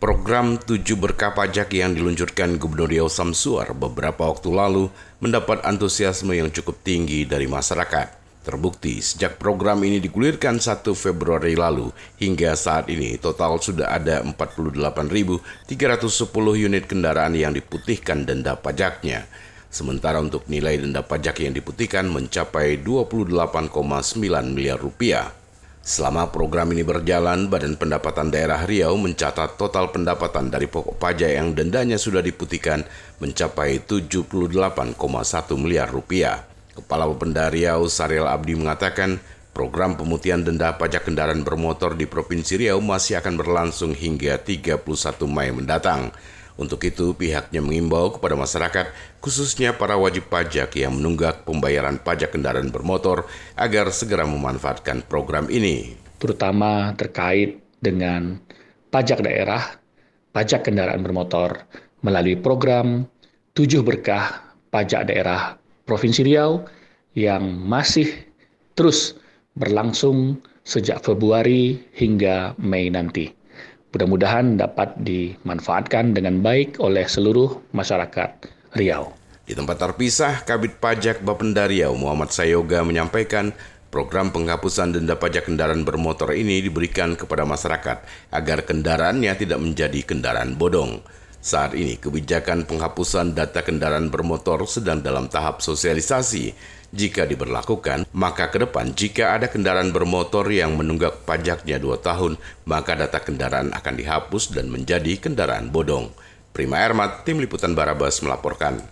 Program tujuh berkah pajak yang diluncurkan Gubernur Riau Samsuar beberapa waktu lalu mendapat antusiasme yang cukup tinggi dari masyarakat. Terbukti sejak program ini digulirkan 1 Februari lalu hingga saat ini total sudah ada 48.310 unit kendaraan yang diputihkan denda pajaknya. Sementara untuk nilai denda pajak yang diputihkan mencapai 28,9 miliar rupiah. Selama program ini berjalan, Badan Pendapatan Daerah Riau mencatat total pendapatan dari pokok pajak yang dendanya sudah diputihkan mencapai 78,1 miliar rupiah. Kepala Bapenda Riau Saril Abdi mengatakan, program pemutihan denda pajak kendaraan bermotor di Provinsi Riau masih akan berlangsung hingga 31 Mei mendatang. Untuk itu, pihaknya mengimbau kepada masyarakat, khususnya para wajib pajak yang menunggak pembayaran pajak kendaraan bermotor, agar segera memanfaatkan program ini. Terutama terkait dengan pajak daerah, pajak kendaraan bermotor, melalui program tujuh berkah pajak daerah Provinsi Riau yang masih terus berlangsung sejak Februari hingga Mei nanti mudah-mudahan dapat dimanfaatkan dengan baik oleh seluruh masyarakat Riau. Di tempat terpisah, Kabit Pajak Bapenda Riau Muhammad Sayoga menyampaikan program penghapusan denda pajak kendaraan bermotor ini diberikan kepada masyarakat agar kendaraannya tidak menjadi kendaraan bodong. Saat ini kebijakan penghapusan data kendaraan bermotor sedang dalam tahap sosialisasi. Jika diberlakukan, maka ke depan jika ada kendaraan bermotor yang menunggak pajaknya dua tahun, maka data kendaraan akan dihapus dan menjadi kendaraan bodong. Prima Ermat, Tim Liputan Barabas melaporkan.